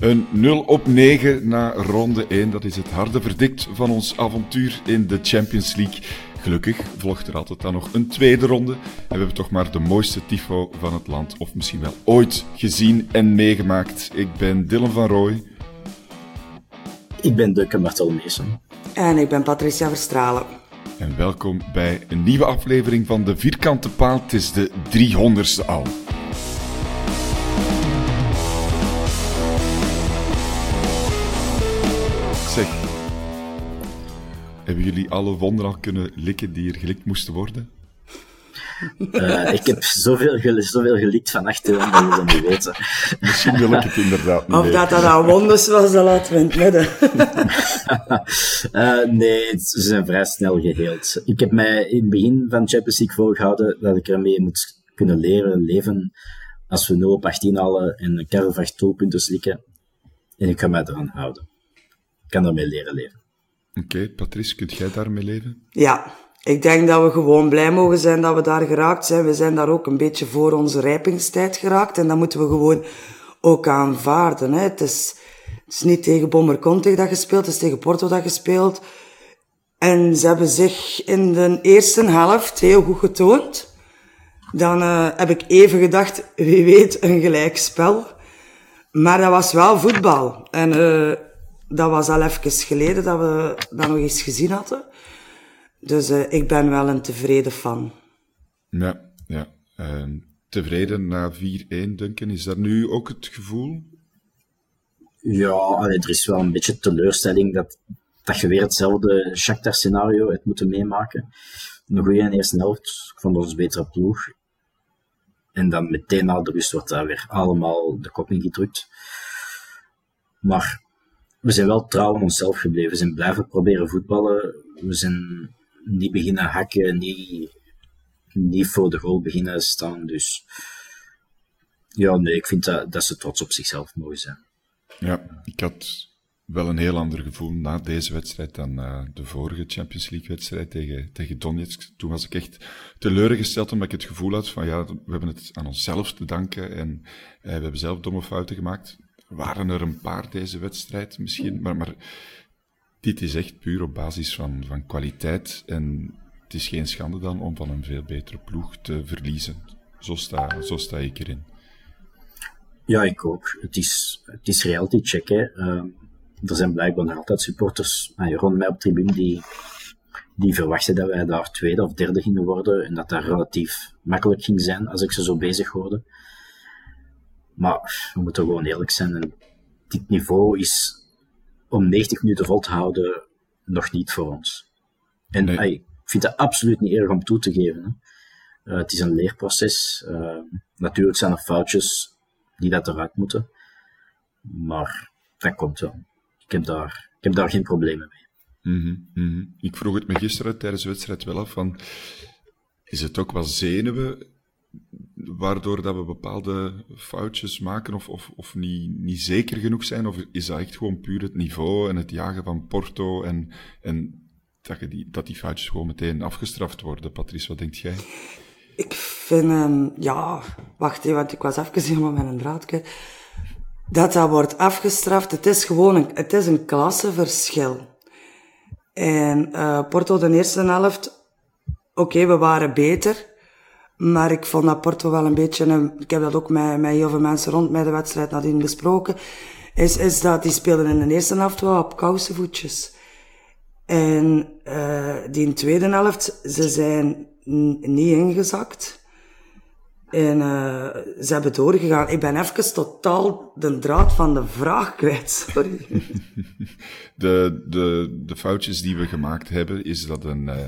Een 0 op 9 na ronde 1. Dat is het harde verdict van ons avontuur in de Champions League. Gelukkig volgt er altijd dan nog een tweede ronde. En we hebben toch maar de mooiste tifo van het land, of misschien wel ooit, gezien en meegemaakt. Ik ben Dylan van Rooij. Ik ben Dukke Bartolomeesen. En ik ben Patricia Verstralen. En welkom bij een nieuwe aflevering van de Vierkante Paal. Het is de 300ste al. Hebben jullie alle wonderen al kunnen likken die er gelikt moesten worden? Uh, ik heb zoveel, gel zoveel gelikt van achterom dat je dat niet weten. Misschien wil ik het inderdaad niet Of dat dat aan wonders was, dat laten we in het midden. uh, nee, ze zijn vrij snel geheeld. Ik heb mij in het begin van Champions League voorgehouden dat ik ermee moet kunnen leren leven als we 0 op 18 halen en een karrevracht doelpunten slikken. En ik ga mij eraan houden. Ik kan daarmee leren leven. Oké, Patrice, kunt jij daarmee leven? Ja, ik denk dat we gewoon blij mogen zijn dat we daar geraakt zijn. We zijn daar ook een beetje voor onze rijpingstijd geraakt. En dat moeten we gewoon ook aanvaarden. Hè. Het, is, is niet tegen Bomber Conte dat gespeeld, het is tegen Porto dat gespeeld. En ze hebben zich in de eerste helft heel goed getoond. Dan uh, heb ik even gedacht, wie weet, een gelijkspel. Maar dat was wel voetbal. En uh, dat was al even geleden dat we dat nog eens gezien hadden. Dus uh, ik ben wel een tevreden fan. Ja, ja. Uh, tevreden na 4-1, Duncan. Is dat nu ook het gevoel? Ja, allee, er is wel een beetje teleurstelling dat, dat je weer hetzelfde Shakhtar-scenario hebt moeten meemaken. Een goede eerste helft, ik vond ons betere ploeg. En dan meteen na de rust wordt daar weer allemaal de kop ingedrukt. Maar we zijn wel trouw aan onszelf gebleven. We zijn blijven proberen voetballen. We zijn niet beginnen hakken, niet, niet voor de goal beginnen staan. Dus ja, nee, ik vind dat, dat ze trots op zichzelf mogen zijn. Ja, ik had wel een heel ander gevoel na deze wedstrijd dan uh, de vorige Champions League wedstrijd tegen, tegen Donetsk. Toen was ik echt teleurgesteld omdat ik het gevoel had van ja, we hebben het aan onszelf te danken en uh, we hebben zelf domme fouten gemaakt. Waren er een paar deze wedstrijd misschien, maar, maar dit is echt puur op basis van, van kwaliteit. En het is geen schande dan om van een veel betere ploeg te verliezen. Zo sta, zo sta ik erin. Ja, ik ook. Het is, het is reality check. Uh, er zijn blijkbaar nog altijd supporters uh, rond mij op tribune die, die verwachten dat wij daar tweede of derde gingen worden. En dat dat relatief makkelijk ging zijn als ik ze zo bezig hoorde. Maar we moeten gewoon eerlijk zijn. En dit niveau is om 90 minuten vol te houden nog niet voor ons. En nee. ay, ik vind dat absoluut niet erg om toe te geven. Hè. Uh, het is een leerproces. Uh, natuurlijk zijn er foutjes die dat eruit moeten. Maar dat komt wel. Ik heb daar, ik heb daar geen problemen mee. Mm -hmm, mm -hmm. Ik vroeg het me gisteren tijdens de wedstrijd wel af van... Is het ook wel zenuwen waardoor dat we bepaalde foutjes maken of, of, of niet, niet zeker genoeg zijn? Of is dat echt gewoon puur het niveau en het jagen van Porto en, en dat, die, dat die foutjes gewoon meteen afgestraft worden? Patrice, wat denk jij? Ik vind, um, ja, wacht even, want ik was helemaal met een draadje. Dat dat wordt afgestraft, het is gewoon een, het is een klasseverschil. En uh, Porto de eerste helft, oké, we waren beter. Maar ik vond dat Porto wel een beetje, ik heb dat ook met, met heel veel mensen rond mij de wedstrijd nadien besproken, is, is dat die speelden in de eerste helft wel op kousenvoetjes. En uh, die in de tweede helft, ze zijn niet ingezakt. En uh, ze hebben doorgegaan. Ik ben even totaal de draad van de vraag kwijt, sorry. De, de, de foutjes die we gemaakt hebben, is dat een... Uh,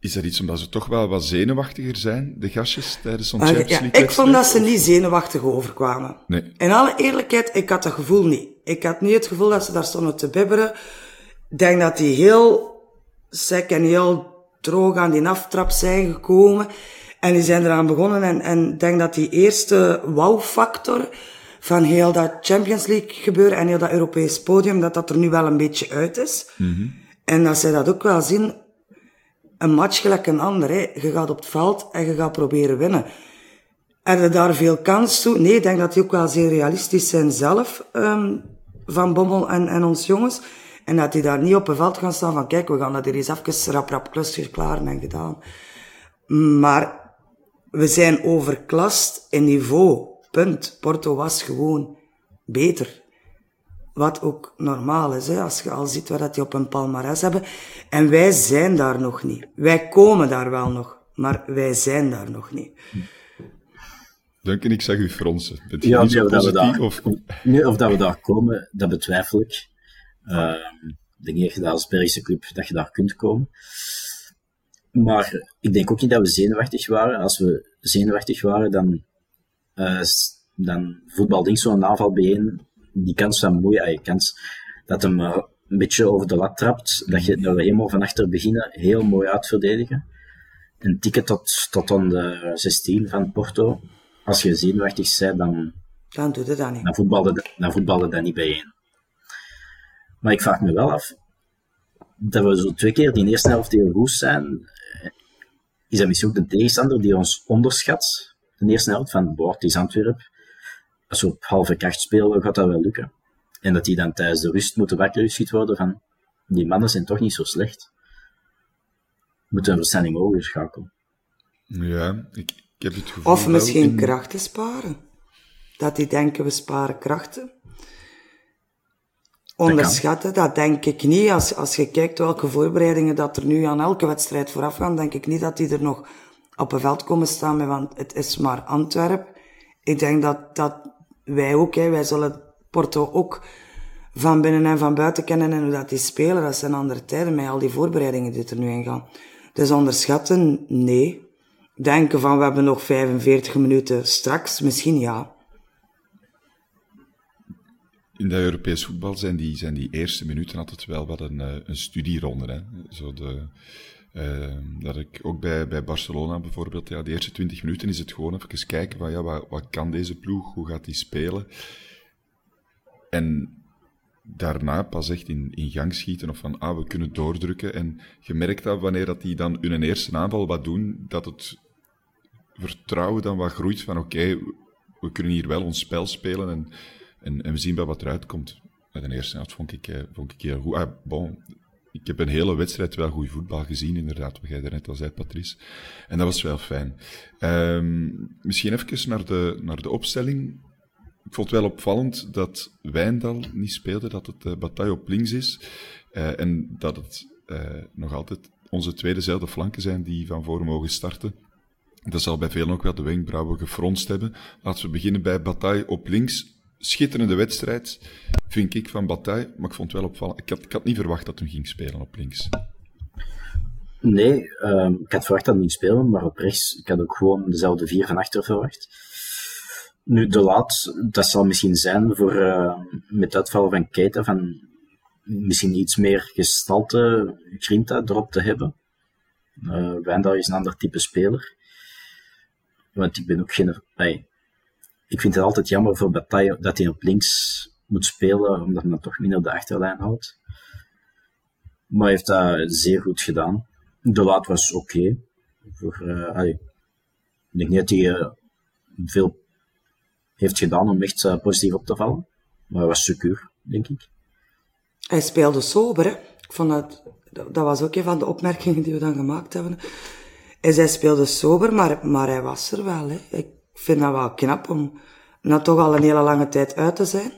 is dat iets omdat ze toch wel wat zenuwachtiger zijn, de gastjes, tijdens zo'n Champions League ja, Ik vond dat ze niet zenuwachtig overkwamen. Nee. In alle eerlijkheid, ik had dat gevoel niet. Ik had niet het gevoel dat ze daar stonden te bibberen. Ik denk dat die heel sec en heel droog aan die aftrap zijn gekomen. En die zijn eraan begonnen en, en ik denk dat die eerste wow-factor van heel dat Champions League gebeuren en heel dat Europees podium, dat dat er nu wel een beetje uit is. Mm En dat zij dat ook wel zien, een match gelijk een ander. Hè. Je gaat op het veld en je gaat proberen winnen. Heb je daar veel kans toe? Nee, ik denk dat die ook wel zeer realistisch zijn zelf, um, Van Bommel en, en ons jongens. En dat die daar niet op het veld gaan staan van, kijk, we gaan dat hier eens even rap rap klusjes klaar en gedaan. Maar we zijn overklast in niveau. Punt. Porto was gewoon beter. Wat ook normaal is, hè, als je al ziet wat die op een palmares hebben. En wij zijn daar nog niet. Wij komen daar wel nog, maar wij zijn daar nog niet. Duncan, ik zeg u fronsen. Bent ja, niet zo dat we daar, of... Nee, of dat we daar komen, dat betwijfel ik. Uh, ik denk niet dat je als Belgische club dat je daar kunt komen. Maar ik denk ook niet dat we zenuwachtig waren. Als we zenuwachtig waren, dan, uh, dan voetbal zo'n aanval bijeen. Die kans van moeite, je kans dat hem uh, een beetje over de lat trapt, dat, je, dat we helemaal van achter beginnen, heel mooi uitverdedigen. Een ticket tot, tot aan de 16 van Porto. Als je zenuwachtig bent, dan, dan doe je dat niet. Dan voetbalde, dan voetbalde dat niet bijeen. Maar ik vraag me wel af, dat we zo twee keer die eerste helft heel goed zijn, is dat misschien ook de tegenstander die ons onderschat. De eerste helft van, boord het is Antwerp. Als we op halve kracht spelen, gaat dat wel lukken. En dat die dan tijdens de rust moeten wakker geschiet worden van, die mannen zijn toch niet zo slecht. We moeten een verstanding overschakelen. Ja, ik, ik heb het gevoel... Of misschien krachten sparen. Dat die denken, we sparen krachten. Onderschatten, dat, dat, denk ik niet. Als, als je kijkt welke voorbereidingen dat er nu aan elke wedstrijd vooraf gaan, denk ik niet dat die er nog op een veld komen staan, want het is maar Antwerp. Ik denk dat, dat wij ook, hè, wij zullen Porto ook van binnen en van buiten kennen en hoe dat die spelen. Dat zijn andere tijden met al die voorbereidingen die er nu in gaan. Dus onderschatten, nee. Denken van we hebben nog 45 minuten straks, misschien ja in dat Europees voetbal zijn die, zijn die eerste minuten altijd wel wat een, eh, een studieronde. Hè? Zo de, uh, dat ik ook bij, bij Barcelona bijvoorbeeld, ja, de eerste 20 minuten is het gewoon even kijken van ja, wat, wat kan deze ploeg, hoe gaat die spelen? En daarna pas echt in, in gang schieten of van ah, we kunnen doordrukken. En je merkt dat wanneer dat die dan hun eerste aanval wat doen, dat het vertrouwen dan wat groeit van oké, we kunnen hier wel ons spel spelen en en, en we zien wel wat eruit komt. Bij de eerste vond ik, eh, vond ik heel goed. Ah, bon, ik heb een hele wedstrijd wel goed voetbal gezien, inderdaad, wat jij net al zei, Patrice. En dat was wel fijn. Um, misschien even naar de, naar de opstelling. Ik vond het wel opvallend dat Wijndal niet speelde, dat het uh, Bataille op links is. Uh, en dat het uh, nog altijd onze tweede flanken zijn die van voren mogen starten. Dat zal bij velen ook wel de wenkbrauwen gefronst hebben. Laten we beginnen bij Bataille op links schitterende wedstrijd, vind ik, van Bataille. Maar ik vond het wel opvallend. Ik had, ik had niet verwacht dat hij ging spelen op links. Nee, um, ik had verwacht dat hij ging spelen, maar op rechts, ik had ook gewoon dezelfde vier van achter verwacht. Nu, de laat, dat zal misschien zijn voor, uh, met uitval van Keita, van misschien iets meer gestalte, Grinta erop te hebben. Uh, is een ander type speler. Want ik ben ook geen... ik vind het altijd jammer voor Bataille dat hij op links moet spelen, omdat dan toch minder de achterlijn houdt. Maar hij heeft dat zeer goed gedaan. De laat was oké. Okay. Uh, ik denk niet dat hij uh, veel heeft gedaan om echt uh, positief op te vallen. Maar hij was secuur, denk ik. Hij speelde sober, hè. Dat, dat was ook een van de opmerkingen die we dan gemaakt hebben. En zij speelde sober, maar, maar hij was er wel. Hè. Ik vind dat wel knap om na toch al een hele lange tijd uit te zijn.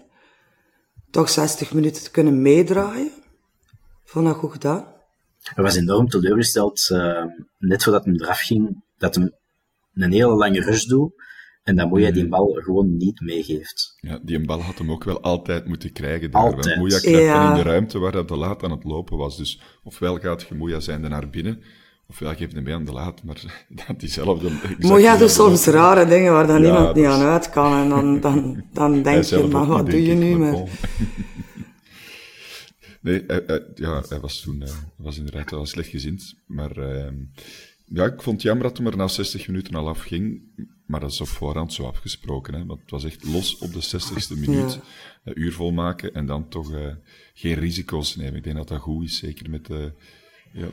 Toch 60 minuten te kunnen meedraaien. Ik vond dat goed gedaan. Hij was enorm teleurgesteld, uh, net voordat hij eraf ging, dat hij een hele lange rush doet en dan Moeja die bal gewoon niet meegeeft. Ja, die bal had hem ook wel altijd moeten krijgen daar. Altijd. Moeja krijgt ja. in de ruimte waar hij de laat aan het lopen was. Dus ofwel gaat je Moeja zijn naar binnen, ofwel geeft hem mee aan de laat, maar dat diezelfde... Moeja doet soms rare dingen waar dan ja, niemand dus... niet aan uit kan. En dan, dan, dan denk je, maar wat doe je nu met... Nee, hij, hij, ja, hij was toen uh, was inderdaad wel slecht gezind. Maar uh, ja, ik vond het jammer dat hij er na 60 minuten al afging. Maar dat is op voorhand zo afgesproken. Hè? Want het was echt los op de 60ste minuut. Ja. Een uur volmaken en dan toch uh, geen risico's nemen. Ik denk dat dat goed is, zeker met de. ja.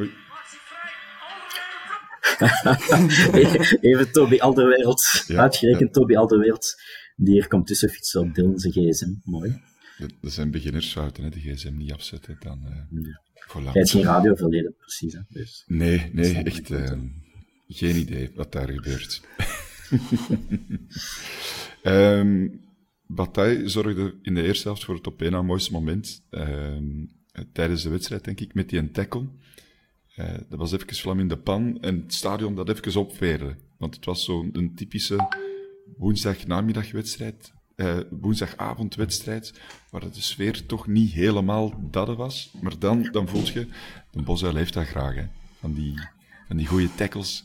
Oei. Even Toby Alderwereld. Ja, Uitgerekend ja. Toby Alderwereld. Die hier komt tussen fietsen op Dylan zijn gsm. Mooi. Dat zijn beginnersfouten, hè, de gsm niet afzetten. Dan, uh, ja. Jij hebt geen radioverleden, precies. Hè, dus. Nee, nee, echt uh, geen idee wat daar gebeurt. um, Bataille zorgde in de eerste helft voor het op één na mooiste moment. Um, tijdens de wedstrijd, denk ik, met die een tackle. Uh, dat was even vlam in de pan en het stadion dat even opveerde. Want het was zo'n typische woensdagnamiddagwedstrijd uh, woensdagavondwedstrijd, waar de sfeer toch niet helemaal dat was. Maar dan, dan voel je, de Bosuil heeft dat graag, hè, van die, van die goede tackles.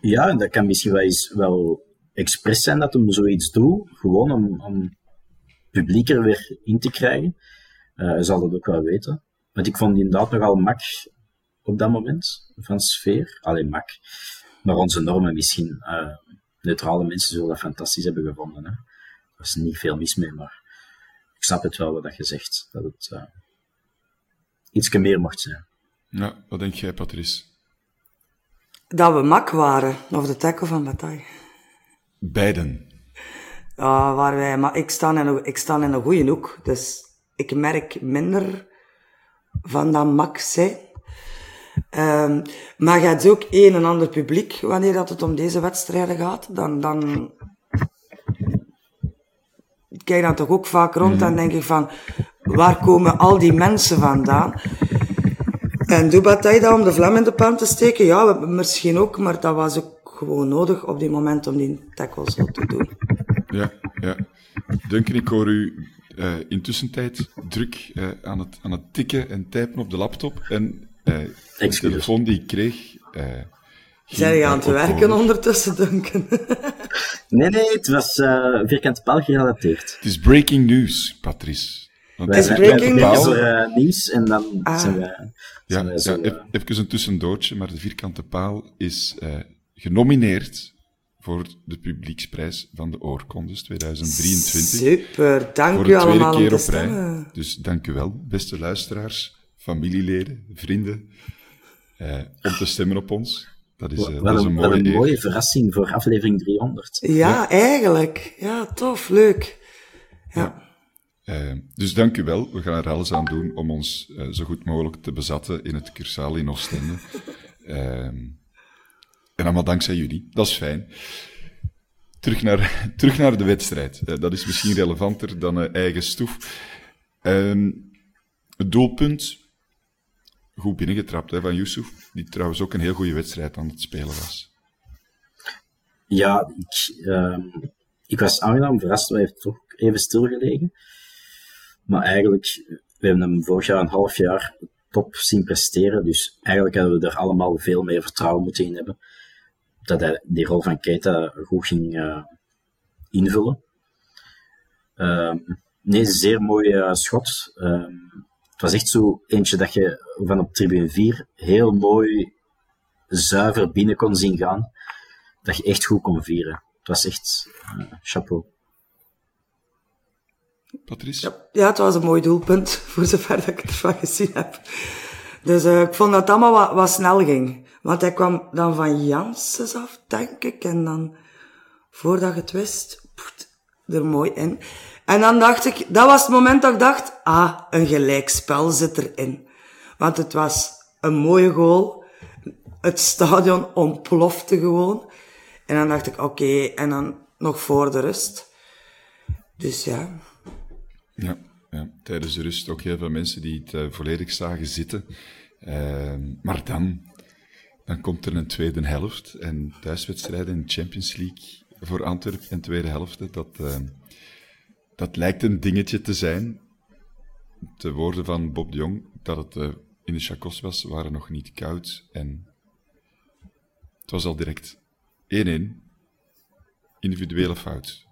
Ja, dat kan misschien wel eens wel expres zijn dat hem zoiets doet, gewoon om, om publiek er weer in te krijgen. Uh, zal dat ook wel weten. Want ik vond inderdaad nogal mak op dat moment, van sfeer. Alleen mak. Maar onze normen misschien. Uh, neutrale mensen zullen dat fantastisch hebben gevonden. Hè. Er is niet veel mis mee, maar ik snap het wel wat je zegt. Dat het uh, iets meer mocht zijn. Ja, wat denk jij, Patrice? Dat we mak waren, of de tackle van Bataille. Beiden. Ja, waar wij, maar ik sta in een, ik sta in een goede hoek, dus ik merk minder van dat mak zijn. Um, maar je hebt ook een en ander publiek wanneer dat het om deze wedstrijden gaat. Dan, dan kijk dan toch ook vaak rond en denk ik van, waar komen al die mensen vandaan? En doe Bataille dat om de vlam in de pan te steken? Ja, misschien ook, maar dat was ook gewoon nodig op die moment om die tackle zo te doen. Ja, ja. Duncan, ik hoor u uh, intussen tijd druk uh, aan, het, aan het tikken en typen op de laptop. En uh, de telefoon die ik kreeg... Zijn je aan het werken ondertussen, Duncan? nee, nee, het was uh, vierkante paal gerelateerd. Het is breaking news, Patrice. Want het is breaking news? Voor, uh, nieuws en dan ah. zijn wij... Ja, wij zo, ja, even een tussendoortje, maar de vierkante paal is uh, genomineerd voor de publieksprijs van de Oorkondes 2023. Super, dank voor u allemaal keer om te op rij. stemmen. Dus dank u wel, beste luisteraars, familieleden, vrienden, om te stemmen op ons. Dat is, uh, wel, dat is een, mooie, wel een mooie verrassing voor aflevering 300. Ja, ja. eigenlijk. Ja, tof, leuk. Ja. ja. Uh, dus dank u wel. We gaan er alles aan doen om ons uh, zo goed mogelijk te bezatten in het Cursaal in Oostende. en allemaal dankzij jullie. Dat is fijn. Terug naar, terug naar de wedstrijd. dat is misschien relevanter dan eigen stoef. Ehm, het doelpunt goed binnengetrapt hè, van Yusuf, die trouwens ook een heel goede wedstrijd aan het spelen was. Ja, ik, uh, ik was aangenaam verrast, hij heeft toch even stilgelegen. Maar eigenlijk, we hebben hem vorig jaar een half jaar top zien presteren, dus eigenlijk hadden we er allemaal veel meer vertrouwen moeten in hebben. Dat hij die rol van Keita goed ging uh, invullen. Uh, nee, zeer mooi uh, schot. Het was echt zo eentje dat je van op tribune 4 heel mooi zuiver binnen kon zien gaan. Dat je echt goed kon vieren. Het was echt uh, chapeau. Patrice? Ja, ja, het was een mooi doelpunt, voor zover dat ik het ervan gezien heb. Dus uh, ik vond dat het allemaal wat, wat snel ging. Want hij kwam dan van Janssens af, denk ik. En dan, voordat je het wist, er mooi in. En dan dacht ik, dat was het moment dat ik dacht, ah, een gelijkspel zit erin. Want het was een mooie goal. het stadion ontplofte gewoon. En dan dacht ik, oké, en dan nog voor de rust. Dus ja. Ja, ja, tijdens de rust ook heel veel mensen die het uh, volledig zagen zitten. Uh, maar dan, dan komt er een tweede helft. En thuiswedstrijden in de Champions League voor Antwerpen in tweede helft, dat, uh, dat lijkt een dingetje te zijn. De woorden van Bob de Jong, dat het uh, in de chacos was, waren nog niet koud. En het was al direct 1-1. Individuele fout.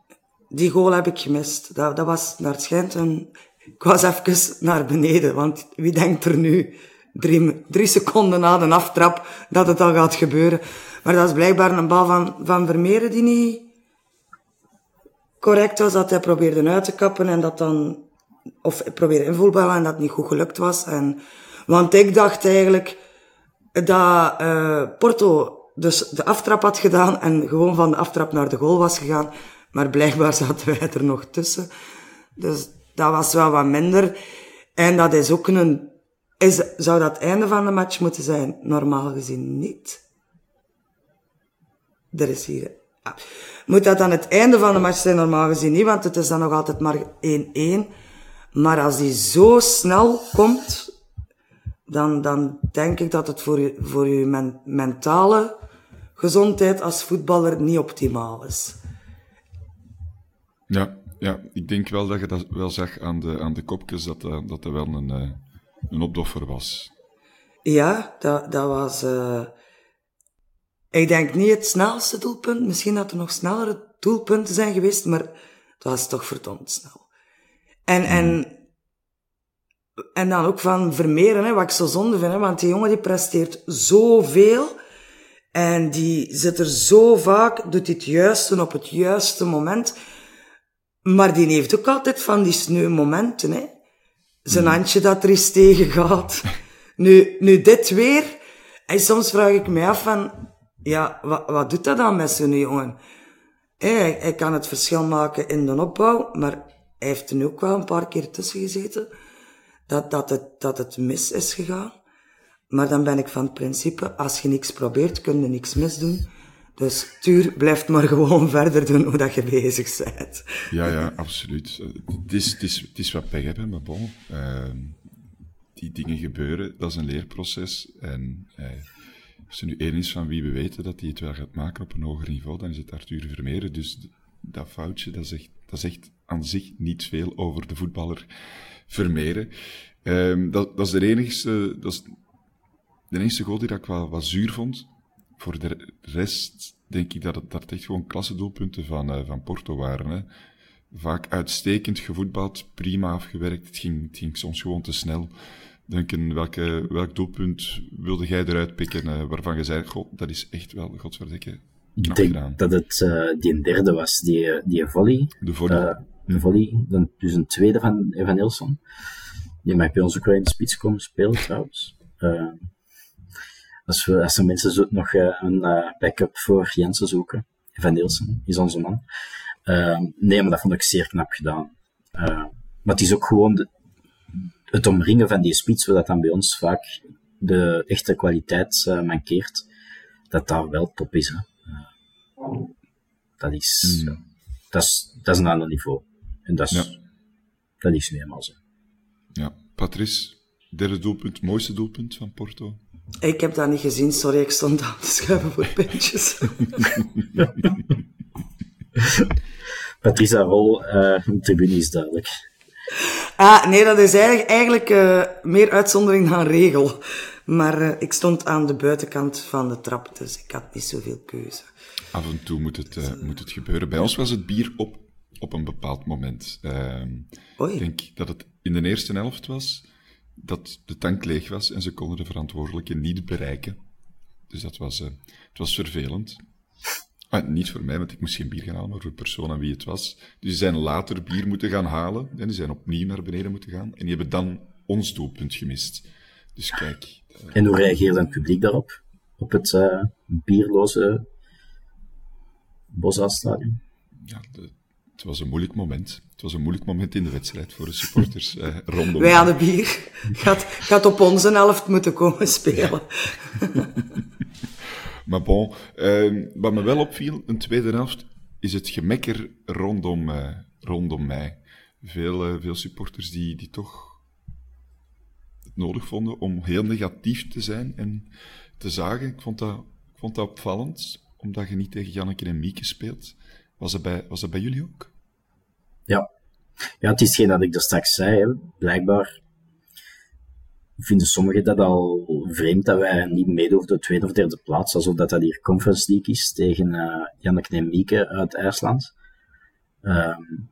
Die goal heb ik gemist. Dat, dat was naar het schijnt een... Ik was even naar beneden, want wie denkt er nu drie, drie seconden na de aftrap dat het al gaat gebeuren. Maar dat is blijkbaar een bal van, van Vermeeren die niet correct was. Dat hij probeerde uit te kappen en dat dan... Of probeerde invoelballen en dat niet goed gelukt was. En, want ik dacht eigenlijk dat uh, Porto dus de aftrap had gedaan en gewoon van de aftrap naar de goal was gegaan. Maar blijkbaar zaten wij er nog tussen. Dus dat was wel wat minder. En dat is ook een... Is, zou dat einde van de match moeten zijn? Normaal gezien niet. Er is hier... Moet dat dan het einde van de match zijn? Normaal gezien niet, want het is dan nog altijd maar 1-1. Maar als die zo snel komt, dan, dan denk ik dat het voor je, voor je men, mentale gezondheid als voetballer niet optimaal is. Ja, ja, ik denk wel dat je dat wel zag aan de, aan de kopjes, dat dat, dat, dat wel een, uh, een opdoffer was. Ja, dat, dat was... Uh, ik denk niet het snelste doelpunt. Misschien dat er nog snellere doelpunten zijn geweest, maar het was toch verdomd snel. En, mm. en, en dan ook van Vermeeren, hè, wat ik zo zonde vind, hè, want die jongen die presteert zoveel... En die zit er zo vaak, doet dit juiste op het juiste moment. Maar die heeft ook altijd van die sneu momenten, hè. Zijn mm. handje dat er eens tegen gaat. Nu, nu dit weer. En soms vraag ik me af van, ja, wat, wat doet dat dan met zo'n jongen? Hij, hij kan het verschil maken in de opbouw, maar hij heeft er nu ook wel een paar keer tussen gezeten. Dat, dat, het, dat het mis is gegaan. Maar dan ben ik van het principe, als je niks probeert, kun je niks misdoen. Dus tuur, blijf maar gewoon verder doen hoe dat je bezig bent. Ja, ja, absoluut. Het is, het is, het is wat pech hebben, maar bon. Uh, die dingen gebeuren, dat is een leerproces. En uh, als er nu één is van wie we weten dat hij het wel gaat maken op een hoger niveau, dan is het Arthur Vermeeren. Dus dat foutje, dat zegt, dat zegt aan zich niet veel over de voetballer Vermeeren. Uh, dat, dat is de enigste, dat is de enige goal die ik wel wat zuur vond. Voor de rest denk ik dat het, dat echt gewoon klassendoelpunten van, uh, van Porto waren. Hè. Vaak uitstekend gevoetbald, prima afgewerkt. Het ging, het ging soms gewoon te snel. Duncan, welke, welk doelpunt wilde jij eruit pikken uh, waarvan je zei, god, dat is echt wel, godverdikke, Ik denk gedaan. dat het uh, die derde was, die, die volley. De volley. de volley, dus een tweede van Evan Nilsson. Die mag bij ons ook wel in de spits komen spelen trouwens. Als, we, als er mensen zo nog uh, een uh, backup voor Jensen zoeken, Van Nielsen is onze man. Uh, nee, maar dat vond ik zeer knap gedaan. maar het is ook gewoon de, het omringen van die spits, waar dat dan bij ons vaak de echte kwaliteit mankeert, dat daar wel top is. Hè. dat, is mm. dat is dat is een ander niveau. En dat is, ja. dat is nu eenmaal zo. Ja, Patrice, derde doelpunt, mooiste doelpunt van Porto? Ik heb dat niet gezien, sorry, ik stond aan te schuiven voor pintjes. Patricia Rol, uh, tribune is duidelijk. Ah, nee, dat is eigenlijk, eigenlijk uh, meer uitzondering dan regel. Maar uh, ik stond aan de buitenkant van de trap, dus ik had niet zoveel keuze. Af en toe moet het, uh, moet het gebeuren. Bij ons was het bier op, op een bepaald moment. Ehm, ik denk dat het in de eerste helft was dat de tank leeg was en ze konden de verantwoordelijke niet bereiken. Dus dat was, het was vervelend. Ah, niet voor mij, want ik moest geen bier gaan halen, maar voor de persoon aan wie het was. Dus ze zijn later bier moeten gaan halen en die zijn opnieuw naar beneden moeten gaan. En die hebben dan ons doelpunt gemist. Dus kijk. Uh, en hoe reageerde het publiek daarop? Op het uh, bierloze Bosastadion? Ja, de, het was een moeilijk moment. Het was een moeilijk moment in de wedstrijd voor de supporters eh, rondom. Wij hadden bier. Gaat, gaat op onze helft moeten komen spelen. Maar bon, uh, wat me wel opviel, een tweede helft, is het gemekker rondom, uh, rondom mij. Veel, uh, veel supporters die, die toch het nodig vonden om heel negatief te zijn en te zagen. Ik vond dat, ik vond dat opvallend, omdat je niet tegen Janneke en Mieke speelt. Was dat bij, was dat bij jullie ook? Ja. Ja, het is geen dat ik er straks zei. Hè. Blijkbaar vinden sommigen dat al vreemd dat wij niet meedoen op de tweede of derde plaats, alsof dat, dat hier Conference League is tegen uh, Janneke en Mieke uit IJsland. Um,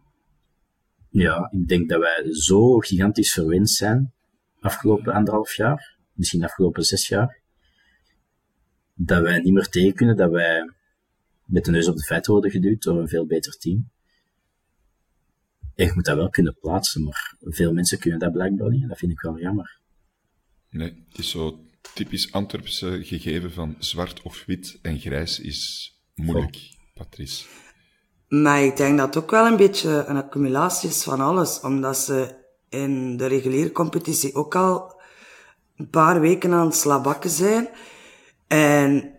ja, ik denk dat wij zo gigantisch verwend zijn afgelopen anderhalf jaar, misschien afgelopen zes jaar, dat wij niet meer tegen kunnen dat wij met de neus op de feiten worden geduwd door een veel beter team. En moet dat wel kunnen plaatsen, maar veel mensen kunnen dat blijkbaar niet en dat vind ik wel jammer. Nee, het is zo typisch Antwerpse gegeven van zwart of wit en grijs is moeilijk, Patrice. Maar ik denk dat het ook wel een beetje een accumulatie is van alles, omdat ze in de reguliere competitie ook al een paar weken aan het slabakken zijn. En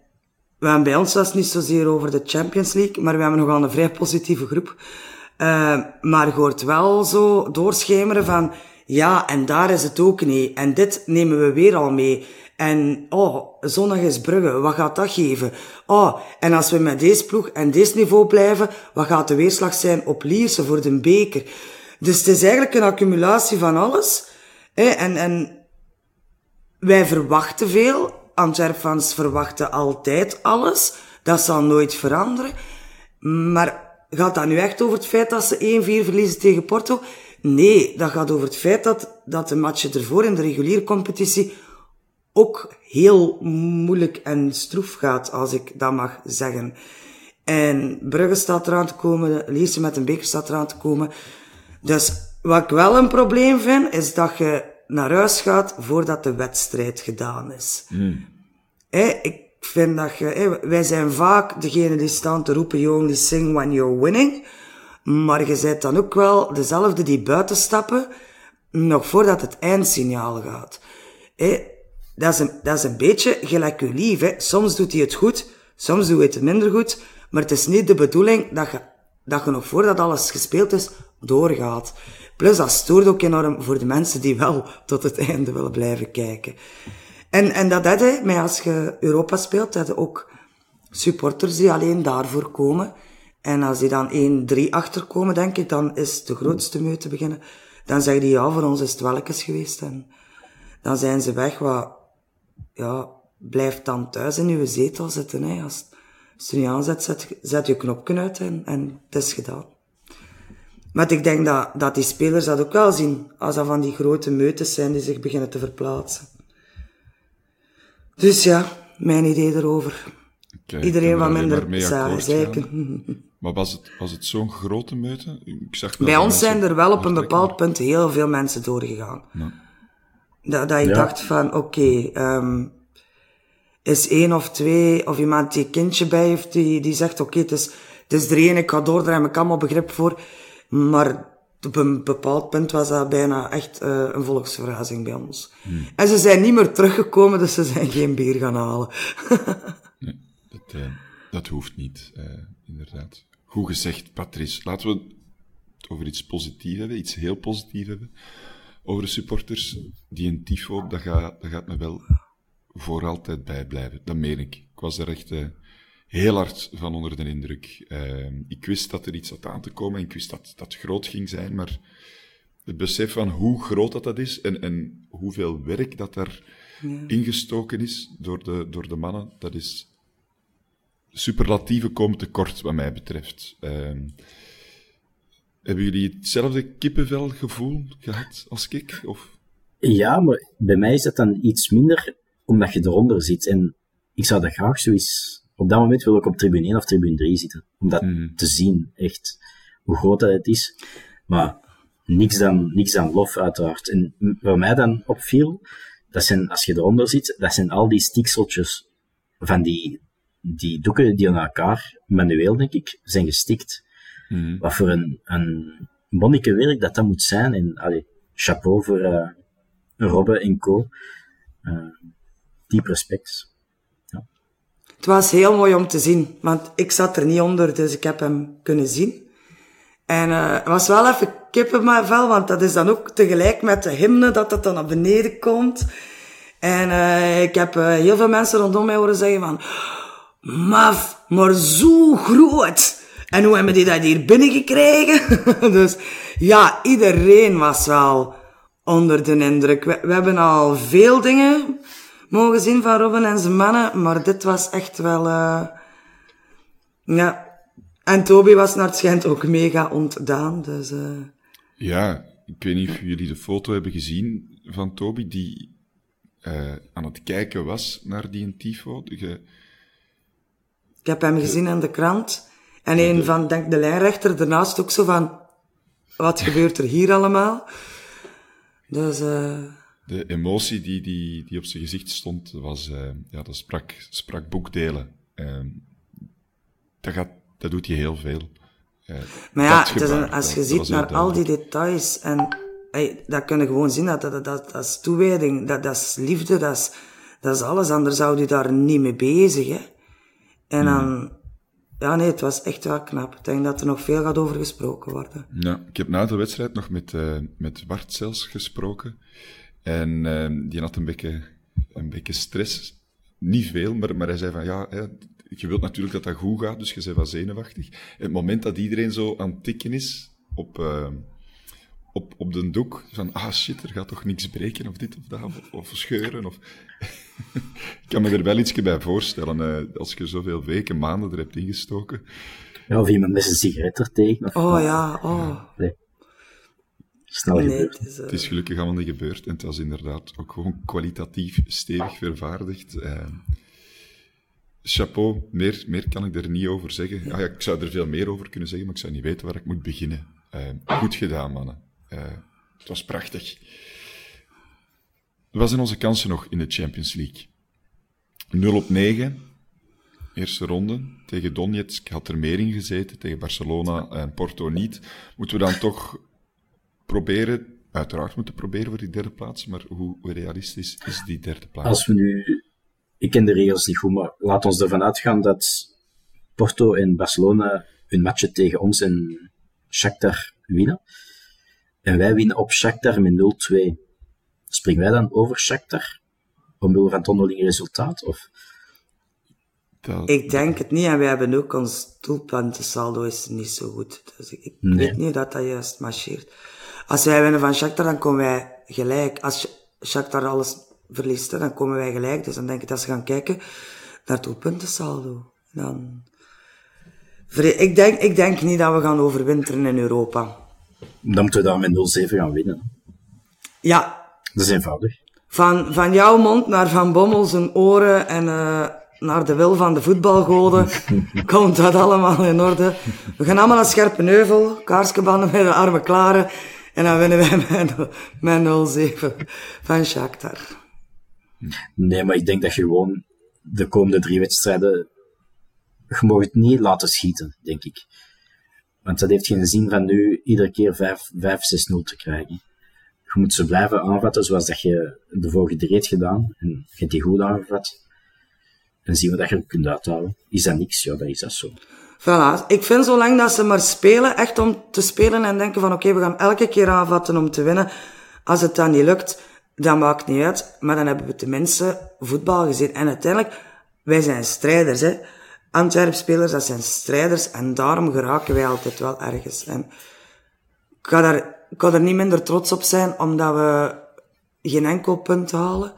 we hebben bij ons was het niet zozeer over de Champions League, maar we hebben nogal een vrij positieve groep. Uh, maar je hoort wel zo doorschemeren van, ja, en daar is het ook niet. En dit nemen we weer al mee. En, oh, zondag is Brugge, wat gaat dat geven? Oh, en als we met deze ploeg en deze niveau blijven, wat gaat de weerslag zijn op Lierse voor de beker? Dus het is eigenlijk een accumulatie van alles. En, en wij verwachten veel. Antwerpans verwachten altijd alles. Dat zal nooit veranderen. Maar gaat dat nu echt over het feit dat ze 1-4 verliezen tegen Porto? Nee, dat gaat over het feit dat, dat de matchen ervoor in de reguliere competitie ook heel moeilijk en stroef gaat, als ik dat mag zeggen. En Brugge staat eraan te komen, Lierse met een beker staat eraan te komen. Dus wat ik wel een probleem vind, is dat je naar huis gaat voordat de wedstrijd gedaan is. Mm. ik vind dat je, wij zijn vaak degene die staan te roepen, you only sing when you're winning. Maar je bent dan ook wel dezelfde die buiten stappen, nog voordat het eindsignaal gaat. Dat, is een, dat is een beetje gelijk je lief. Hè. Soms doet hij het goed, soms doet hij het minder goed. Maar het is niet de bedoeling dat je, dat je nog voordat alles gespeeld is, doorgaat. Plus dat stoort ook enorm voor de mensen die wel tot het einde willen blijven kijken. En, en dat had je, maar als je Europa speelt, had je ook supporters die alleen daarvoor komen. En als die dan 1-3 achterkomen, denk ik, dan is de grootste meute beginnen. Dan zeggen die, ja, voor ons is het welkens geweest. En dan zijn ze weg, wat, ja, blijf dan thuis in uw zetel zitten, hè. Als, als je niet aanzet, zet, zet je knopje uit en, en het is gedaan. Maar ik denk dat, dat die spelers dat ook wel zien, als dat van die grote meutes zijn die zich beginnen te verplaatsen. Dus ja, mijn idee erover. Iedereen wat minder zeiken. Maar was het, was het zo'n grote meute? Ik Bij ons zijn er wel op een bepaald punt heel veel mensen doorgegaan. Ja. Dat, dat je dacht van, oké, okay, um, is één of twee, of iemand die een kindje bij heeft, die, die zegt, oké, okay, het, is, het is er één, ik ga door, daar heb ik allemaal begrip voor. Maar op een bepaald punt was dat bijna echt uh, een volksverhuizing bij ons. Hmm. En ze zijn niet meer teruggekomen, dus ze zijn geen bier gaan halen. nee, dat, uh, dat hoeft niet, uh, inderdaad. Goed gezegd, Patrice. Laten we het over iets positiefs hebben, iets heel positiefs hebben. Over de supporters die een tifo, dat gaat, dat gaat me wel voor altijd bijblijven. Dat meen ik. Ik was er echt heel hard van onder de indruk. Uh, ik wist dat er iets had aan te komen en ik wist dat dat groot ging zijn, maar het besef van hoe groot dat, dat is en, en hoeveel werk dat daar ja. ingestoken is door de, door de mannen, dat is superlatieve komen tekort wat mij betreft. Uh, hebben jullie hetzelfde kippenvelgevoel gehad als ik? Of? Ja, maar bij mij is dat dan iets minder, omdat je eronder zit. En ik zou dat graag zoiets op dat moment wil ik op tribune 1 of tribune 3 zitten. Om dat hmm. te zien, echt, hoe groot dat het is. Maar niks dan, niks dan lof, uiteraard. En wat mij dan opviel, dat zijn, als je eronder zit, dat zijn al die stikseltjes van die, die doeken die aan elkaar, manueel denk ik, zijn gestikt. Mm. Wat voor een, een werk dat dat moet zijn. En allee, chapeau voor uh, Robbe en co. Uh, diep respect. het was heel mooi om te zien. Want ik zat er niet onder, dus ik heb hem kunnen zien. En uh, het was wel even kippenvel, want dat is dan ook tegelijk met de hymne dat dat dan naar beneden komt. En uh, ik heb uh, heel veel mensen rondom mij horen zeggen van... Maf, maar zo groot. En hoe hebben die dat hier binnengekregen? dus ja, iedereen was wel onder de indruk. We, we, hebben al veel dingen mogen zien van Robin en zijn mannen, maar dit was echt wel... Uh, ja. En Toby was naar het schijnt ook mega ontdaan, dus... Uh... Ja, ik weet niet of jullie de foto hebben gezien van Toby, die uh, aan het kijken was naar die tifo. Ik heb hem gezien aan de krant. En een van, denk de lijnrechter ernaast ook zo van, wat gebeurt er hier allemaal? Dus, uh... De emotie die, die, die op zijn gezicht stond, was, uh, ja, dat sprak, sprak boekdelen. Uh, dat, gaat, dat doet je heel veel. Uh, maar ja, een, als je ziet naar al die details en hey, dat kun je gewoon zien, dat, dat, dat, dat is toewijding, dat, dat is liefde, dat is, dat is alles, anders zou je daar niet mee bezig, hè. En dan, mm. Ja nee, het was echt wel knap. Ik denk dat er nog veel gaat over gesproken worden. Ja, ik heb na de wedstrijd nog met, uh, met Bart zelfs gesproken. En uh, die had een beetje, een beetje stress. Niet veel, maar, maar hij zei van ja, hè, je wilt natuurlijk dat dat goed gaat, dus je bent wel zenuwachtig. Het moment dat iedereen zo aan het tikken is op, uh, op, op de doek, van ah shit, er gaat toch niks breken of dit of dat, of, of scheuren. Of... ik kan me er wel iets bij voorstellen, uh, als je zoveel weken, maanden er hebt ingestoken. Ja, of iemand met een sigaret er tegen. Of, oh ja, oh. Nee. Snel nee, gebeurd. het is, uh... Het is gelukkig allemaal niet gebeurd en het was inderdaad ook gewoon kwalitatief stevig vervaardigd. Uh, chapeau, meer, meer kan ik er niet over zeggen. Ah, ja, ik zou er veel meer over kunnen zeggen, maar ik zou niet weten waar ik moet beginnen. Uh, goed gedaan, mannen. Uh, het was prachtig. Wat zijn onze kansen nog in de Champions League? 0 op 9, eerste ronde. Tegen Donetsk had er meer in gezeten, tegen Barcelona en Porto niet. Moeten we dan toch proberen, uiteraard moeten proberen voor die derde plaats, maar hoe realistisch is die derde plaats? Als we nu ik ken de regels niet goed, maar laat ons ervan uitgaan dat Porto en Barcelona hun matchen tegen ons en Shakhtar winnen. En wij winnen op Shakhtar met 0-2. Springen wij dan over Shakhtar? Omwille van het onderlinge resultaat? Of... Dat... Ik denk het niet, en wij hebben ook ons doelpuntensaldo is niet zo goed. Dus ik, ik nee. weet niet dat dat juist marcheert. Als wij winnen van Shakhtar, dan komen wij gelijk. Als Shakhtar alles verliest, dan komen wij gelijk. Dus dan denk ik dat ze gaan kijken naar het doelpuntensaldo. Dan... Ik denk, ik denk niet dat we gaan overwinteren in Europa. Dan moeten we daar met 0-7 gaan winnen. Ja. Dat is eenvoudig. Van, van jouw mond naar Van Bommel zijn oren en uh, naar de wil van de voetbalgoden komt dat allemaal in orde. We gaan allemaal naar Scherpenheuvel, kaarskebannen met de armen klaren. En dan winnen wij met, met 0-7 van Shakhtar. Nee, maar ik denk dat je gewoon de komende drie wedstrijden, je mag het niet laten schieten, denk ik. Want dat heeft geen zin van nu iedere keer 5-6-0 te krijgen. Je moet ze blijven aanvatten zoals dat je de vorige hebt gedaan. En je hebt die goed aangevat. En zien we dat je het kunt uithouden. Is dat niks? Ja, dan is dat zo. Voilà. Ik vind zolang dat ze maar spelen, echt om te spelen en denken van oké, we gaan elke keer aanvatten om te winnen. Als het dan niet lukt, dat maakt niet uit, maar dan hebben we tenminste voetbal gezien. En uiteindelijk, wij zijn strijders, hè. Antwerp-spelers, dat zijn strijders, en daarom geraken wij altijd wel ergens. En ik ga daar, ga er niet minder trots op zijn, omdat we geen enkel punt halen.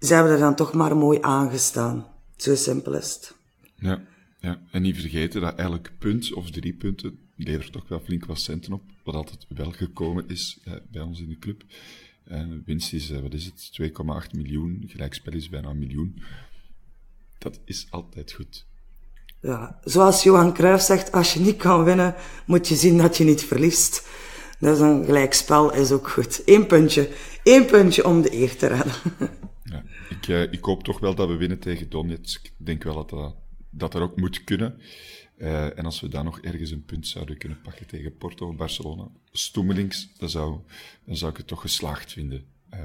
Ze hebben er dan toch maar mooi aangestaan. Zo simpel is het. Ja, ja. en niet vergeten dat elk punt of drie punten levert toch wel flink wat centen op, wat altijd wel gekomen is eh, bij ons in de club. En winst is, wat is het, 2,8 miljoen. Gelijkspel is bijna een miljoen. Dat is altijd goed. Ja, zoals Johan Cruijff zegt, als je niet kan winnen, moet je zien dat je niet verliest. Dus een gelijkspel is ook goed. Eén puntje. Eén puntje om de eer te redden. Ja, ik, uh, ik hoop toch wel dat we winnen tegen Donetsk. Ik denk wel dat dat, dat er ook moet kunnen. Uh, en als we dan nog ergens een punt zouden kunnen pakken tegen Porto of Barcelona, stoemelings, dan zou, dan zou ik het toch geslaagd vinden. Uh,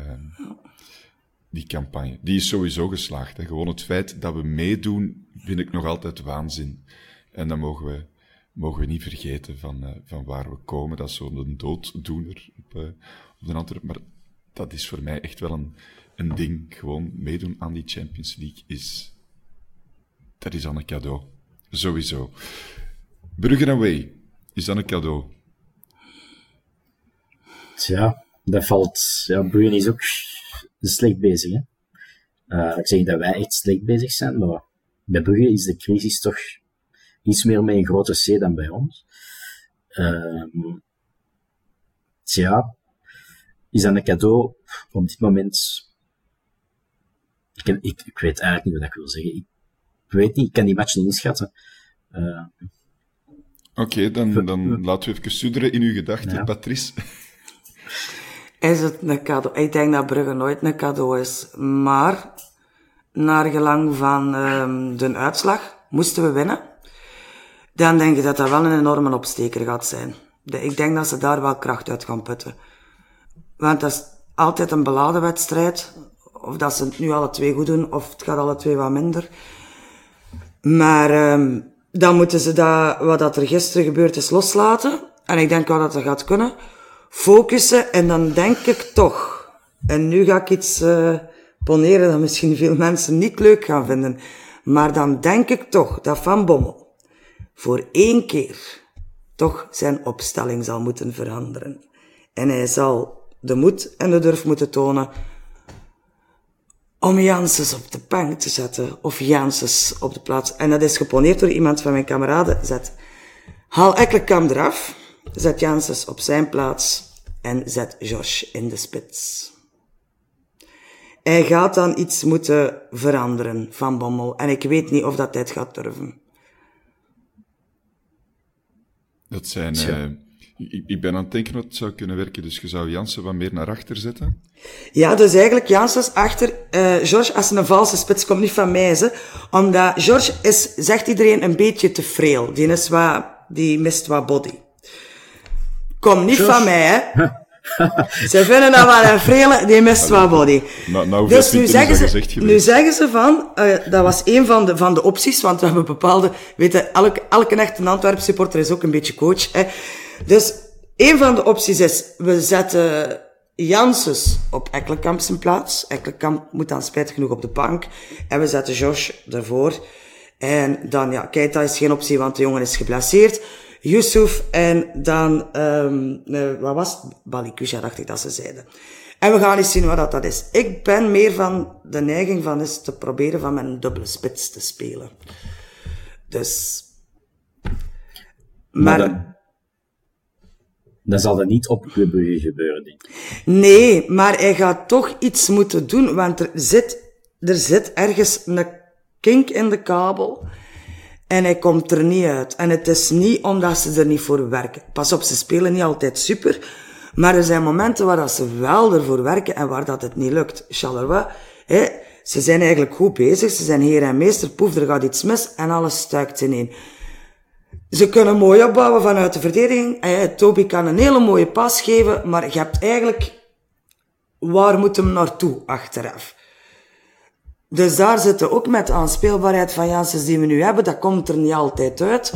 die campagne. Die is sowieso geslaagd. Gewoon het feit dat we meedoen, vind ik nog altijd waanzin. En dan mogen we, mogen we niet vergeten van, uh, van waar we komen. Dat is zo'n dooddoener op, uh, op de Antwerp. Maar dat is voor mij echt wel een, een ding. Gewoon meedoen aan die Champions League is, dat is dan een cadeau. Sowieso. Brugge away, is dan een cadeau? Tja, dat valt... Ja, Brugge is ook slecht bezig, hè. Uh, ik zeg niet dat wij echt slecht bezig zijn, maar bij Brugge is de crisis toch iets meer met een grote C dan bij ons. Uh, tja, is dat een cadeau op dit moment... Ik, ik, ik weet eigenlijk niet wat ik wil zeggen. Ik, ik weet niet, ik kan die match niet inschatten. Uh, Oké, okay, dan, dan laten we even sudderen in uw gedachten, ja. Patrice. Is het een cadeau? Ik denk dat Brugge nooit een cadeau is. Maar, naar gelang van um, de uitslag, moesten we winnen. Dan denk ik dat dat wel een enorme opsteker gaat zijn. Ik denk dat ze daar wel kracht uit gaan putten. Want dat is altijd een beladen wedstrijd. Of dat ze het nu alle twee goed doen, of het gaat alle twee wat minder. Maar um, dan moeten ze dat, wat dat er gisteren gebeurd is loslaten. En ik denk wel dat dat gaat kunnen. Focussen en dan denk ik toch. En nu ga ik iets uh, poneren dat misschien veel mensen niet leuk gaan vinden. Maar dan denk ik toch dat Van Bommel voor één keer toch zijn opstelling zal moeten veranderen. En hij zal de moed en de durf moeten tonen om Janssens op de bank te zetten. Of Janssens op de plaats. En dat is geponeerd door iemand van mijn kameraden. Zet, haal Ekkelkamp eraf. Zet Janssens op zijn plaats. En zet Josh in de spits. Hij gaat dan iets moeten veranderen van Bommel. En ik weet niet of dat hij het gaat durven. Dat zijn... Uh, ik, ik, ben aan het denken wat het zou kunnen werken. Dus je zou Jansen wat meer naar achter zetten? Ja, dus eigenlijk Janssens achter uh, George als een valse spits komt niet van mij. Ze. Omdat George is, zegt iedereen, een beetje te frail. Die, is wat, die mist wat body. Kom niet van mij, hè. ze vinden dat wel een frele, die mist wat body. Nou, nou dus nu zeggen, ze, nu zeggen ze van, uh, dat was een van de, van de opties, want we hebben bepaalde, weten, elke, elke echte Antwerp supporter is ook een beetje coach. Hè. Dus een van de opties is, we zetten Janssens op Ekkelenkamp zijn plaats. Ekkelenkamp moet dan spijtig genoeg op de bank. En we zetten Josh ervoor. En dan, ja, Keita is geen optie, want de jongen is geblesseerd. Yusuf en dan, um, uh, wat was het? Balikusha, dacht ik dat ze zeiden. En we gaan eens zien wat dat, dat is. Ik ben meer van de neiging van is te proberen van mijn dubbele spits te spelen. Dus... Maar... maar dan zal dat niet op Club gebeuren, denk ik. Nee, maar hij gaat toch iets moeten doen, want er zit, er zit ergens een kink in de kabel. En hij komt er niet uit. En het is niet omdat ze er niet voor werken. Pas op, ze spelen niet altijd super. Maar er zijn momenten waar dat ze wel ervoor werken en waar dat het niet lukt. Charleroi, hè, ze zijn eigenlijk goed bezig. Ze zijn heer en meester. Poef, er gaat iets mis en alles stuikt ineen. Ze kunnen mooi opbouwen vanuit de verdediging. Eh, Toby kan een hele mooie pas geven, maar je hebt eigenlijk... Waar moet hem naartoe achteraf? Dus daar zitten ook met de aanspeelbaarheid van Janssens die we nu hebben. Dat komt er niet altijd uit.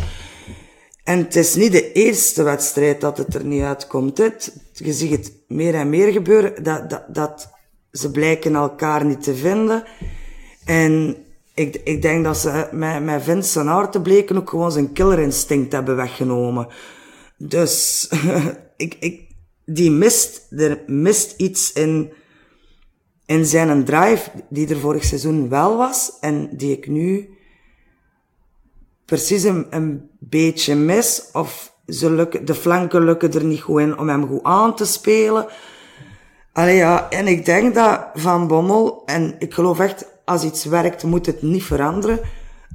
En het is niet de eerste wedstrijd dat het er niet uitkomt. Het, je ziet het meer en meer gebeuren. Dat, dat, dat ze blijken elkaar niet te vinden. En ik, ik denk dat ze met, met Vince en te bleken ook gewoon zijn killerinstinct hebben weggenomen. Dus ik, ik, die mist, er mist iets in, in zijn drive die er vorig seizoen wel was en die ik nu precies een, beetje mis. Of ze lukken, de flanken lukken er niet goed in om hem goed aan te spelen. Allee ja, en ik denk dat Van Bommel, en ik geloof echt als iets werkt, moet het niet veranderen.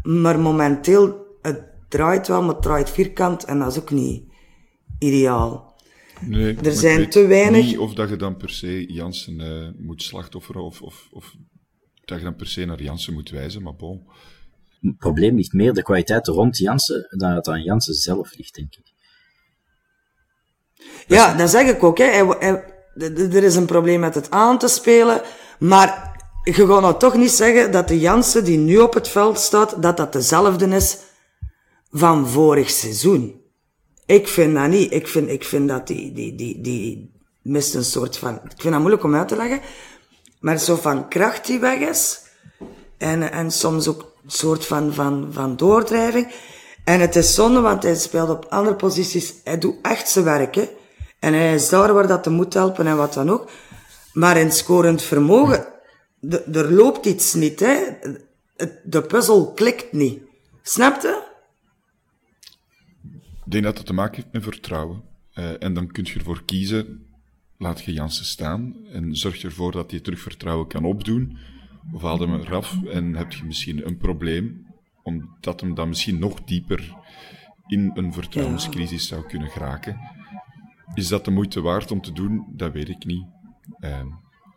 Maar momenteel, het draait wel, maar het draait vierkant en dat is ook niet ideaal. Nee, er zijn te weinig. Niet of dat je dan per se Jansen uh, moet slachtofferen of, of, of dat je dan per se naar Jansen moet wijzen, maar bon. Het probleem ligt meer de kwaliteit rond Jansen dan het aan Jansen zelf ligt, denk ik. Ja, dat zeg ik ook. Hè. er is een probleem met het aan te spelen, maar je gaat nou toch niet zeggen dat de Jansen die nu op het veld staat, dat dat dezelfde is van vorig seizoen. Ik vind dat niet. Ik vind, ik vind dat die, die, die, die mist een soort van, ik vind dat moeilijk om uit te leggen, maar zo van kracht die weg is. En, en soms ook een soort van, van, van doordrijving. En het is zonde, want hij speelt op andere posities. Hij doet echt zijn werk, hè. En hij is daar waar dat te moet helpen en wat dan ook. Maar in scorend vermogen, er loopt iets niet, hè. De puzzel klikt niet. Snap je? Ik denk dat het te maken heeft met vertrouwen. Eh, en dan kun je ervoor kiezen, laat je Jansen staan en zorg ervoor dat hij terug vertrouwen kan opdoen. Of haal hem eraf en heb je misschien een probleem, omdat hem dan misschien nog dieper in een vertrouwenscrisis zou kunnen geraken. Is dat de moeite waard om te doen? Dat weet ik niet. Eh,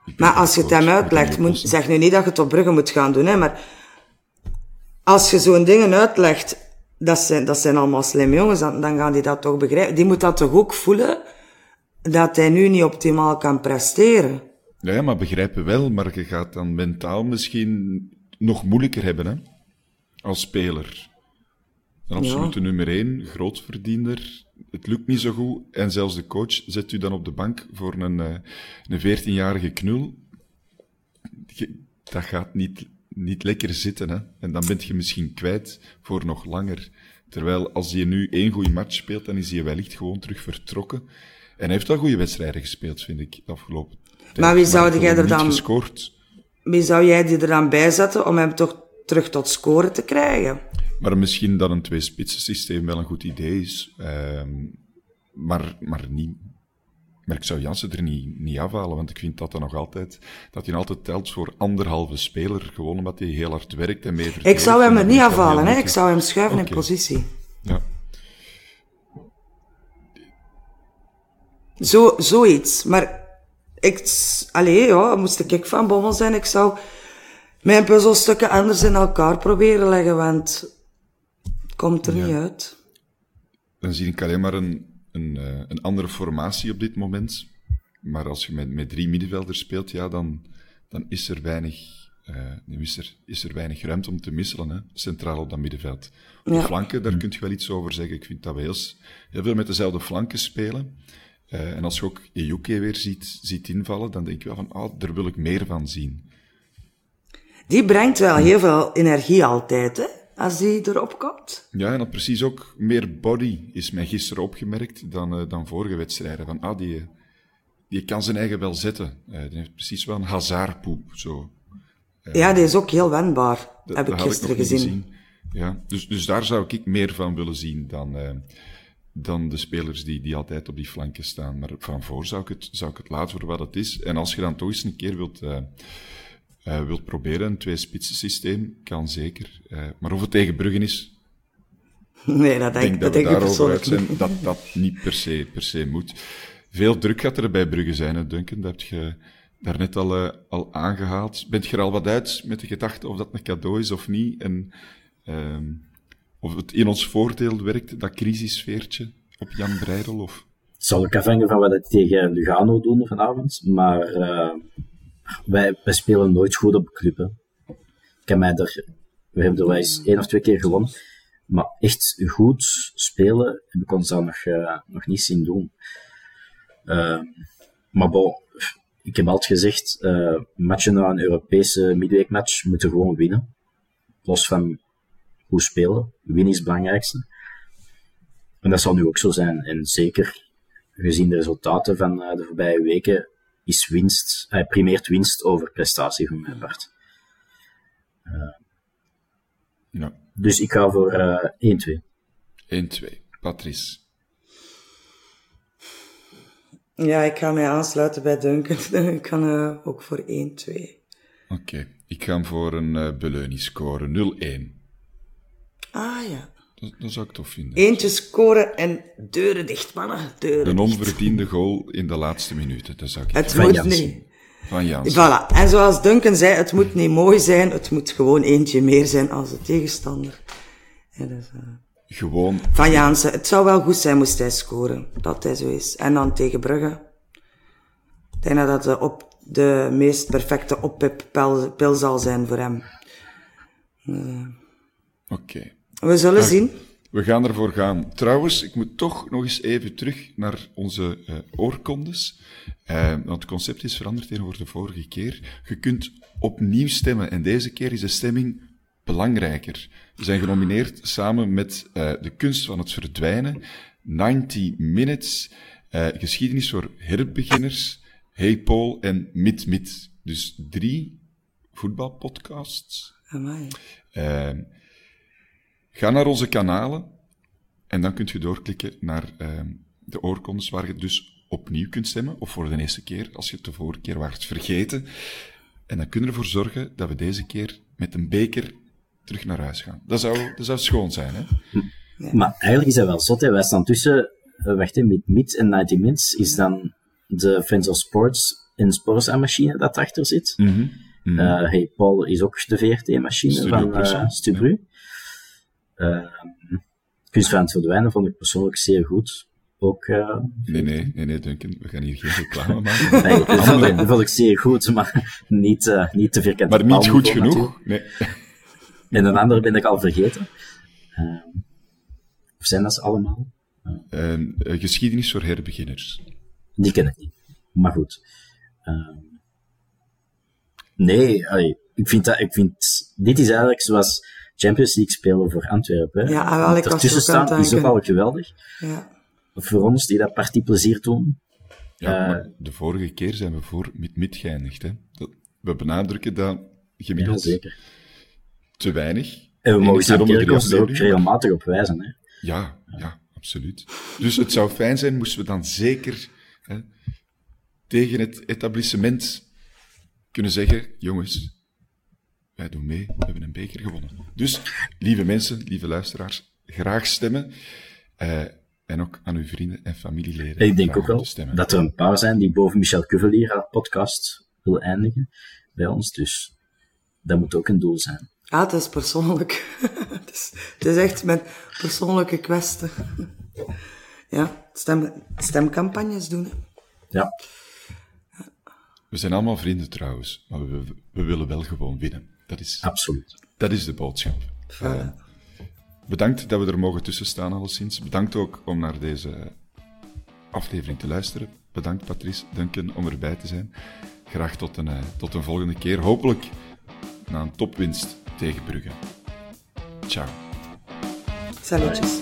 ik ben Maar als je het hem uitlegt, moet, zeg nu niet dat je het op Brugge moet gaan doen, hè, maar als je zo'n dingen uitlegt, dat zijn, dat zijn allemaal slimme jongens, dan, dan gaan die dat toch begrijpen. Die moet dat toch ook voelen, dat hij nu niet optimaal kan presteren. Ja, maar begrijpen wel, maar je gaat dan mentaal misschien nog moeilijker hebben, hè? Als speler. Een absolute nummer één, grootverdiender. Het lukt niet zo goed. En zelfs de coach zet u dan op de bank voor een, eh, een 14-jarige knul. Dat gaat niet, niet lekker zitten, hè? En dan ben je misschien kwijt voor nog langer. Terwijl als je nu één goede match speelt, dan is hij wellicht gewoon terug vertrokken. En hij heeft wel goede wedstrijden gespeeld, vind ik, de afgelopen tijd. Maar wie zou jij er dan- gescoord. Wie zou jij die er dan bij zetten om hem toch terug tot scoren te krijgen? Maar misschien dat een twee-spitsen systeem wel een goed idee is. Ehm, maar, maar, niet, maar ik zou Jansen er niet, niet afhalen, want ik vind dat dan nog altijd, dat hij altijd telt voor anderhalve speler, gewoon omdat hij heel hard werkt en mee Ik zou hem er niet afhalen, hè. ik zou hem schuiven in positie. Ja. Zo, zoiets. Maar ik, allee, ja, moest ik van Bommel zijn, ik zou mijn puzzelstukken anders in elkaar proberen leggen, want het komt er niet uit. Dan zie ik alleen maar een, een, eh, een andere formatie op dit moment. Maar als je met, met drie middenvelders speelt, ja, dan, dan is er weinig, eh, is er, is er weinig ruimte om te wisselen, hè, centraal op dat middenveld. Op de flanken, daar kun je wel iets over zeggen. Ik vind dat we heel, veel met dezelfde flanken spelen. Eh, en als je ook Ejuke weer ziet, ziet invallen, dan denk je wel van, ah, daar wil ik meer van zien. Die brengt wel heel veel energie altijd, hè, als die erop komt. Ja, en dat precies ook meer body is mij gisteren opgemerkt dan, eh, dan vorige wedstrijden. Van, ah, die, die kan zijn eigen wel zetten. Eh, die heeft precies wel een hazardpoep, zo. Ja, die is ook heel wendbaar, Dat, heb ik gisteren gezien. Ja, dus, dus daar zou ik meer van willen zien dan, eh, dan de spelers die, die altijd op die flanken staan. Maar van voor zou ik, het, zou ik het laten voor wat het is. En als je dan toch eens een keer wilt, eh, eh, wilt proberen, een twee-spitsen systeem, kan zeker. Eh, maar of het tegen Bruggen is, Nee, dat ik denk, denk dat dat denk we ik daarover uit persoonlijk zijn, niet. dat dat niet per se, per se moet. Veel druk gaat er bij Brugge zijn, hè, Duncan. Dat heb je daarnet al, eh, al aangehaald. Bent je er al wat uit met de gedachte of dat een cadeau is of niet? En ehm, of het in ons voordeel werkt, dat crisissfeertje op Jan Breidel? Of... Zal ook afhangen van wat we tegen Lugano doen vanavond. Maar eh, wij, wij spelen nooit goed op club. Ik heb mij er, we hebben er wel eens één of twee keer gewonnen. Maar echt goed spelen heb ik ons daar nog, eh, nog niet zien doen. Eh, maar bon, ik heb altijd gezegd, eh matchen na een Europese midweekmatch moeten gewoon winnen. Los van hoe spelen. Winnen is het belangrijkste. En dat zal nu ook zo zijn. En zeker gezien de resultaten van eh, de voorbije weken, is winst, hij primeert winst over prestatie van mijn part. Ja, Dus ik ga voor eh 1-2. 1-2. Patrice. Ja, ik ga mij aansluiten bij Duncan. ik ga eh, ook voor 1-2. Oké, ik ga voor een uh, Beleunie scoren. 0-1. Ah ja. Dat, dat zou ik tof vinden. Eentje scoren en deuren dicht, mannen. Deuren Een dicht. onverdiende goal in de laatste minuten. Dat zou ik Het moet Jansen. niet. Van Jans. Voilà. En zoals Duncan zei, het moet niet mooi zijn, het moet gewoon eentje meer zijn als de tegenstander. Ja, dus, eh, Gewoon Van Jansen, het zou wel goed zijn moest hij scoren, dat hij zo is. En dan tegen Brugge. Ik denk dat dat de op, de meest perfecte oppippil zal zijn voor hem. Oké. We zullen zien. We gaan ervoor gaan. Trouwens, ik moet toch nog eens even terug naar onze uh, oorkondes. Uh, want het concept is veranderd tegenover de vorige keer. Je kunt opnieuw stemmen en deze keer is de stemming belangrijker. We zijn genomineerd samen met uh, De Kunst van het Verdwijnen, 90 Minutes, Geschiedenis voor Herbeginners, Hey Paul en Mit Mit. Dus drie voetbalpodcasts. Amai. Ga naar onze kanalen en dan kunt je doorklikken naar uh, de oorkondes waar je dus opnieuw kunt stemmen, of voor de eerste keer als je het de vorige keer waart vergeten. En dan kunnen we ervoor zorgen dat we deze keer met een beker terug naar huis gaan. Dat zou, dat zou schoon zijn, hè? Ja. Maar eigenlijk is dat wel zot, hè. Wij staan tussen, uh, wacht, met Mid en 90 Minutes is dan de Friends of Sports en Sporza-machine dat achter zit. Mm -hmm. Mm -hmm. uh, hey, Paul is ook de VRT-machine van uh, Stubru. Ja. Kunst van het verdwijnen vond ik persoonlijk zeer goed. Ook, uh, nee, nee, nee, nee, Duncan, we gaan hier geen reclame maken. nee, dat vond, ik, dat vond ik zeer goed, maar niet, uh, niet te vierkant. Maar niet goed genoeg? Nee. En een andere ben ik al vergeten. Uh, of zijn dat ze allemaal? Uh, geschiedenis voor herbeginners. Die ken ik niet. Maar goed. nee, allee, ik vind dat, ik vind, dit is eigenlijk zoals Champions League spelen voor Antwerpen. Ja, wel, ik Ertussen staan is ook al geweldig. Ja. Voor ons die dat partie plezier doen. Ja, uh, maar de vorige keer zijn we voor mit-mit geëindigd. Hè? Dat, we benadrukken dat gemiddeld ja, zeker. te weinig. En we mogen. Kerkhoffs er ook regelmatig op wijzen. Hè? Ja, ja, absoluut. Dus het zou fijn zijn, moesten we dan zeker hè, tegen het etablissement kunnen zeggen, jongens, wij doen mee, we hebben een beker gewonnen. Dus, lieve mensen, lieve luisteraars, graag stemmen. Uh, en ook aan uw vrienden en familieleden. Ik denk ook wel dat er een paar zijn die boven Michel Cuvelier haar podcast willen eindigen bij ons. Dus dat moet ook een doel zijn. Ja, het is persoonlijk. het, is, het is echt mijn persoonlijke kwestie. ja, stem, stemcampagnes doen. Hè. Ja. We zijn allemaal vrienden trouwens, maar we, we willen wel gewoon winnen. Dat is, Absoluut. Dat is de boodschap. Uh, bedankt dat we er mogen tussen staan, alleszins. Bedankt ook om naar deze aflevering te luisteren. Bedankt Patrice, Duncan, om erbij te zijn. Graag tot een, uh, tot een volgende keer. Hopelijk na een topwinst tegen Brugge. Ciao. Salutjes.